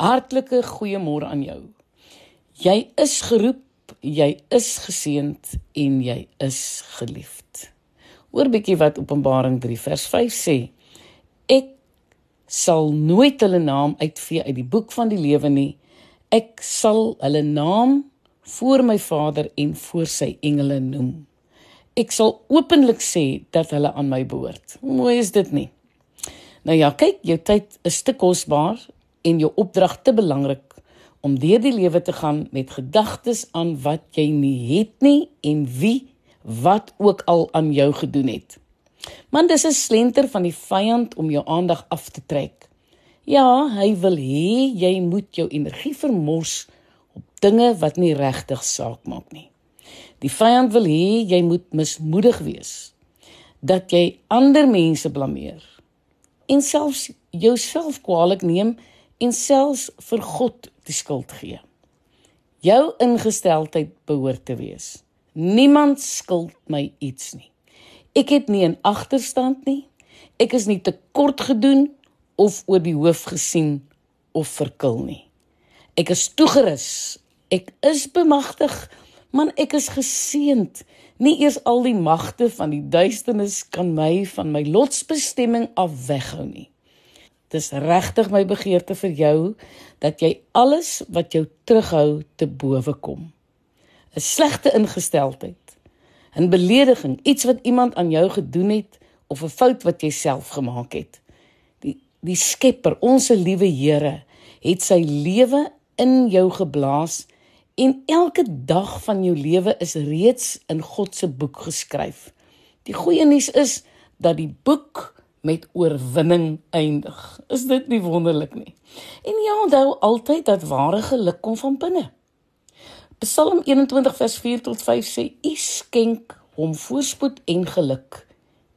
Hartlike goeiemôre aan jou. Jy is geroep, jy is geseënd en jy is geliefd. Hoor bietjie wat Openbaring 3 vers 5 sê. Ek sal nooit hulle naam uitvee uit die boek van die lewe nie. Ek sal hulle naam voor my Vader en voor sy engele noem. Ek sal openlik sê dat hulle aan my behoort. Hoe mooi is dit nie? Nou ja, kyk, jou tyd is te kosbaar en jou opdrag te belangrik om deur die lewe te gaan met gedagtes aan wat jy nie het nie en wie wat ook al aan jou gedoen het. Man, dis 'n slenter van die vyand om jou aandag af te trek. Ja, hy wil hê jy moet jou energie vermors op dinge wat nie regtig saak maak nie. Die vyand wil hê jy moet mismoedig wees, dat jy ander mense blameer en selfs jouself kwaadlik neem en selfs vir God die skuld gee. Jou ingesteldheid behoort te wees. Niemand skuld my iets nie. Ek het nie 'n agterstand nie. Ek is nie te kort gedoen of oor die hoof gesien of verkil nie. Ek is toegerus. Ek is bemagtig, man ek is geseënd. Nie eers al die magte van die duisternis kan my van my lotsbestemming af weghou nie. Dis regtig my begeerte vir jou dat jy alles wat jou terughou te bowe kom. 'n Slegte ingesteldheid, 'n belediging, iets wat iemand aan jou gedoen het of 'n fout wat jy self gemaak het. Die die Skepper, ons liewe Here, het sy lewe in jou geblaas en elke dag van jou lewe is reeds in God se boek geskryf. Die goeie nuus is dat die boek met oorwinning eindig. Is dit nie wonderlik nie? En jy onthou altyd dat ware geluk kom van binne. Psalm 21 vers 4 tot 5 sê: U skenk hom voorspoed en geluk.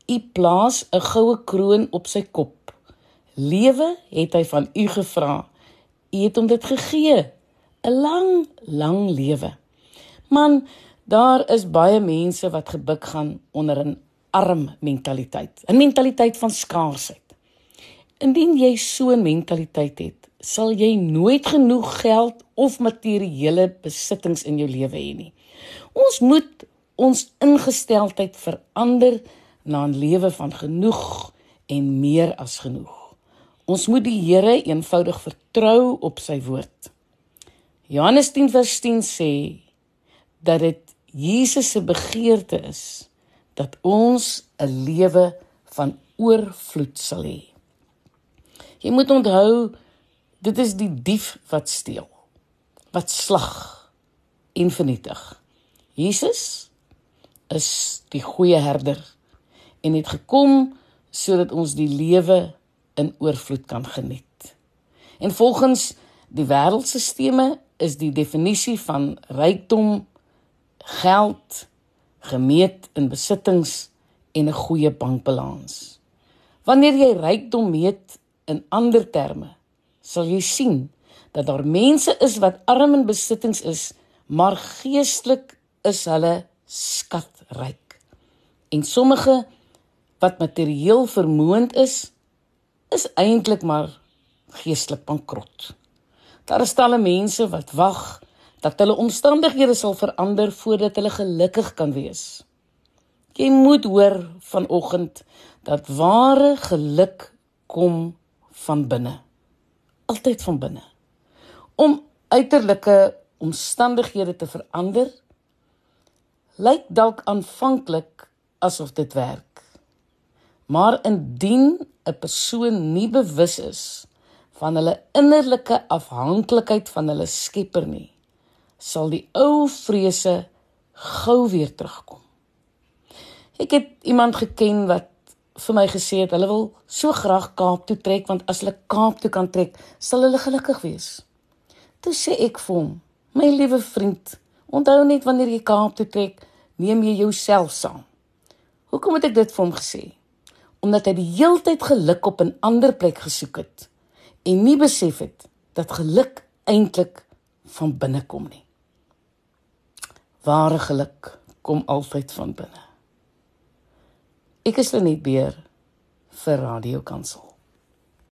U plaas 'n goue kroon op sy kop. Lewe het hy van u gevra. U het hom dit gegee. 'n Lang, lang lewe. Man, daar is baie mense wat gebuk gaan onder 'n arm mentaliteit, 'n mentaliteit van skaarsheid. Indien jy so 'n mentaliteit het, sal jy nooit genoeg geld of materiële besittings in jou lewe hê nie. Ons moet ons ingesteldheid verander na 'n lewe van genoeg en meer as genoeg. Ons moet die Here eenvoudig vertrou op sy woord. Johannes 10:10 sê dat dit Jesus se begeerte is dat ons 'n lewe van oorvloed sal hê. Jy moet onthou dit is die dief wat steel, wat slag en vernietig. Jesus is die goeie herder en het gekom sodat ons die lewe in oorvloed kan geniet. En volgens die wêreldstelsels is die definisie van rykdom geld gemeet in besittings en 'n goeie bankbalans. Wanneer jy rykdom meet in ander terme, sal jy sien dat daar mense is wat arm in besittings is, maar geestelik is hulle skatryk. En sommige wat materieel vermoënd is, is eintlik maar geestelik bankrot. Daar is talle mense wat wag dat hulle omstandighede sal verander voordat hulle gelukkig kan wees. Jy moet hoor vanoggend dat ware geluk kom van binne. Altyd van binne. Om uiterlike omstandighede te verander lyk dalk aanvanklik asof dit werk. Maar indien 'n persoon nie bewus is van hulle innerlike afhanklikheid van hulle Skepper nie, sal die ou vrese gou weer terugkom. Ek het iemand geken wat vir my gesê het hulle wil so graag Kaap toe trek want as hulle Kaap toe kan trek, sal hulle gelukkig wees. Toe sê ek vir hom: "My liewe vriend, onthou net wanneer jy Kaap toe trek, neem jy jouself saam." Hoekom het ek dit vir hom gesê? Omdat hy die heeltyd geluk op 'n ander plek gesoek het en nie besef het dat geluk eintlik van binne kom nie. Ware geluk kom altyd van binne. Ek is Lenet Beer vir Radio Kansel.